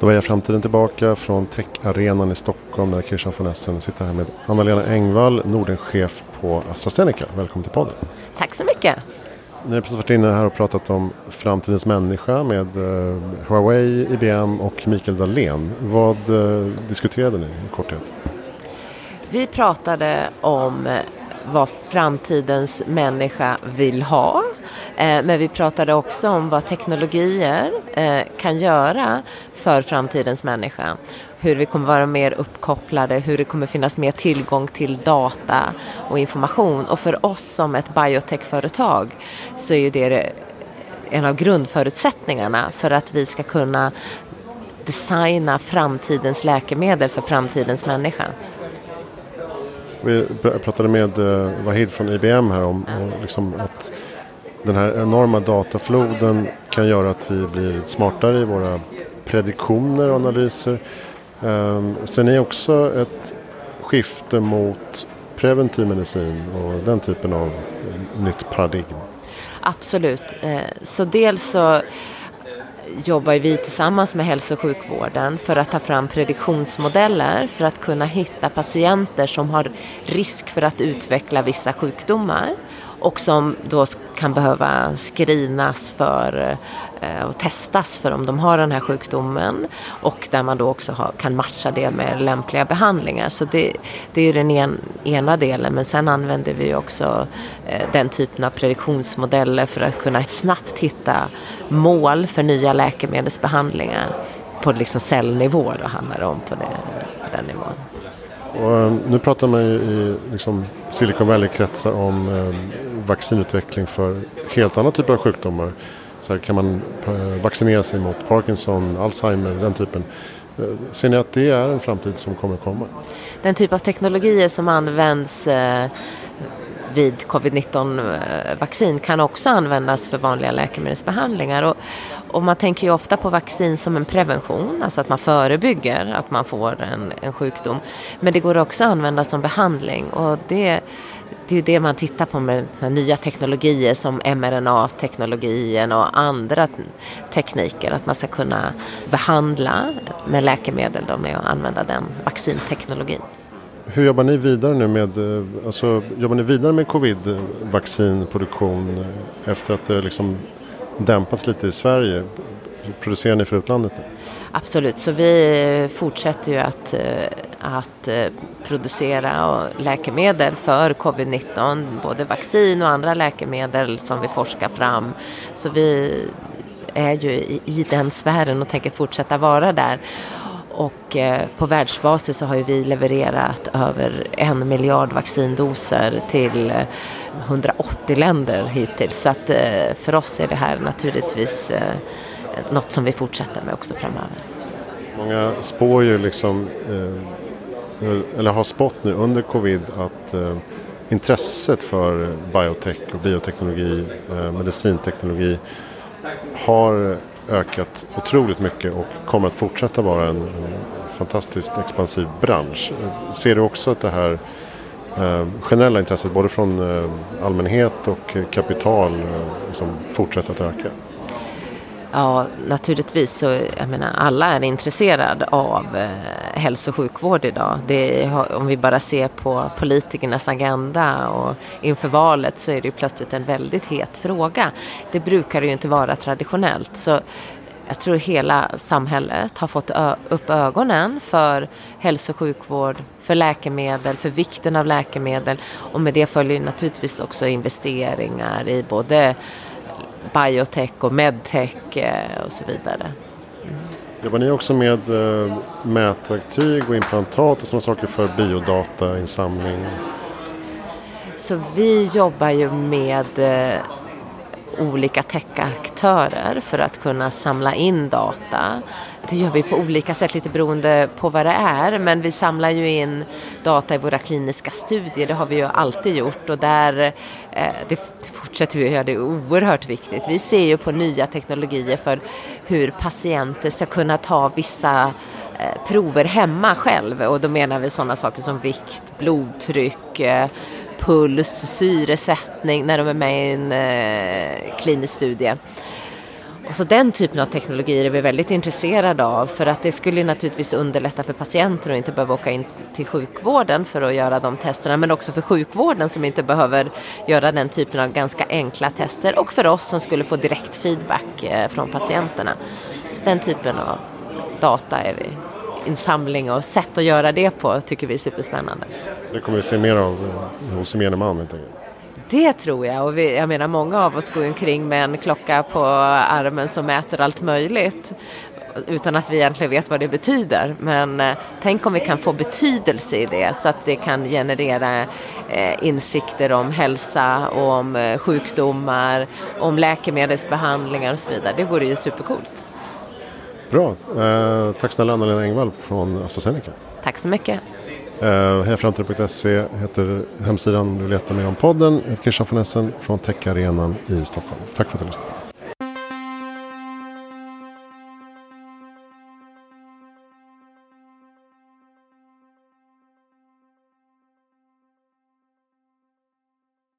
Då är jag framtiden tillbaka från Tech-arenan i Stockholm där Christian von Essen sitter här med Anna-Lena Engvall, Nordenchef på AstraZeneca. Välkommen till podden. Tack så mycket. Ni har precis varit inne här och pratat om framtidens människa med uh, Huawei, IBM och Mikael Dahlén. Vad uh, diskuterade ni i korthet? Vi pratade om vad framtidens människa vill ha. Eh, men vi pratade också om vad teknologier eh, kan göra för framtidens människa. Hur vi kommer vara mer uppkopplade, hur det kommer finnas mer tillgång till data och information. Och för oss som ett biotechföretag så är ju det en av grundförutsättningarna för att vi ska kunna designa framtidens läkemedel för framtidens människa. Vi pratade med eh, Wahid från IBM här om liksom att den här enorma datafloden kan göra att vi blir smartare i våra prediktioner och analyser. Um, ser ni också ett skifte mot preventiv medicin och den typen av eh, nytt paradigm? Absolut. Eh, så dels så jobbar vi tillsammans med hälso och sjukvården för att ta fram prediktionsmodeller för att kunna hitta patienter som har risk för att utveckla vissa sjukdomar och som då kan behöva screenas för eh, och testas för om de har den här sjukdomen och där man då också har, kan matcha det med lämpliga behandlingar. Så det, det är ju den en, ena delen men sen använder vi också eh, den typen av prediktionsmodeller för att kunna snabbt hitta mål för nya läkemedelsbehandlingar på liksom cellnivå då handlar det om på, det, på den nivån. Och, eh, nu pratar man ju i liksom, Silicon Valley-kretsar om eh, vaccinutveckling för helt andra typer av sjukdomar. Så här kan man eh, vaccinera sig mot Parkinson, Alzheimer, den typen. Eh, ser ni att det är en framtid som kommer komma? Den typ av teknologier som används eh, vid covid-19-vaccin eh, kan också användas för vanliga läkemedelsbehandlingar. Och, och, man tänker ju ofta på vaccin som en prevention, alltså att man förebygger att man får en, en sjukdom. Men det går också att använda som behandling och det det är ju det man tittar på med nya teknologier som mRNA-teknologin och andra tekniker. Att man ska kunna behandla med läkemedel då, med att använda den vaccinteknologin. Hur jobbar ni vidare nu med, eh, alltså, jobbar ni vidare med covid-vaccinproduktion efter att det liksom dämpats lite i Sverige? Producerar ni för utlandet nu? Absolut, så vi fortsätter ju att, eh, att eh, producera läkemedel för covid-19, både vaccin och andra läkemedel som vi forskar fram. Så vi är ju i, den sfären och tänker fortsätta vara där. Och eh, på världsbasis så har ju vi levererat över en miljard vaccindoser till eh, 180 länder hittills. Så att eh, för oss är det här naturligtvis något som vi fortsätter med också framöver. Många spår ju liksom, eller har spått nu under covid att intresset för biotech och bioteknologi, medicinteknologi har ökat otroligt mycket och kommer att fortsätta vara en, en fantastiskt expansiv bransch. Ser du också att det här eh, generella intresset både från eh, allmänhet och eh, kapital eh, liksom fortsätter att öka? Ja, naturligtvis så, jag menar, alla är intresserade av eh, hälso och sjukvård idag. Det, om vi bara ser på politikernas agenda och inför valet så är det ju plötsligt en väldigt het fråga. Det brukar det ju inte vara traditionellt. Så jag tror hela samhället har fått upp ögonen för hälso och sjukvård, för läkemedel, för vikten av läkemedel och med det följer naturligtvis också investeringar i både biotech och medtech eh, och så vidare. Mm. Jobbar ni också med eh, mätverktyg och implantat och sådana saker för biodatainsamling? Så vi jobbar ju med eh, olika techaktörer för att kunna samla in data. Det gör vi på olika sätt, lite beroende på vad det är. Men vi samlar ju in data i våra kliniska studier, det har vi ju alltid gjort. Och där, eh, det fortsätter vi att göra, det är oerhört viktigt. Vi ser ju på nya teknologier för hur patienter ska kunna ta vissa eh, prover hemma själv. Och då menar vi sådana saker som vikt, blodtryck, eh, puls, syresättning när de är med i en eh, klinisk studie. Och så den typen av teknologier är vi väldigt intresserade av för att det skulle naturligtvis underlätta för patienter att inte behöva åka in till sjukvården för att göra de testerna men också för sjukvården som inte behöver göra den typen av ganska enkla tester och för oss som skulle få direkt feedback eh, från patienterna. Så den typen av data är vi insamling och sätt att göra det på tycker vi är superspännande. Det kommer vi se mer av hos gemene man helt enkelt? Det tror jag och vi, jag menar många av oss går omkring med en klocka på armen som mäter allt möjligt utan att vi egentligen vet vad det betyder. Men eh, tänk om vi kan få betydelse i det så att det kan generera eh, insikter om hälsa och om eh, sjukdomar, om läkemedelsbehandlingar och så vidare. Det vore ju supercoolt. Bra. Eh, tack snälla Anna-Lena Engvall från AstraZeneca. Tack så mycket. Uh, Hejaframtiden.se heter hemsidan du letar med om podden. Jag heter Christian von Essen från Techarenan i Stockholm. Tack för att du lyssnade.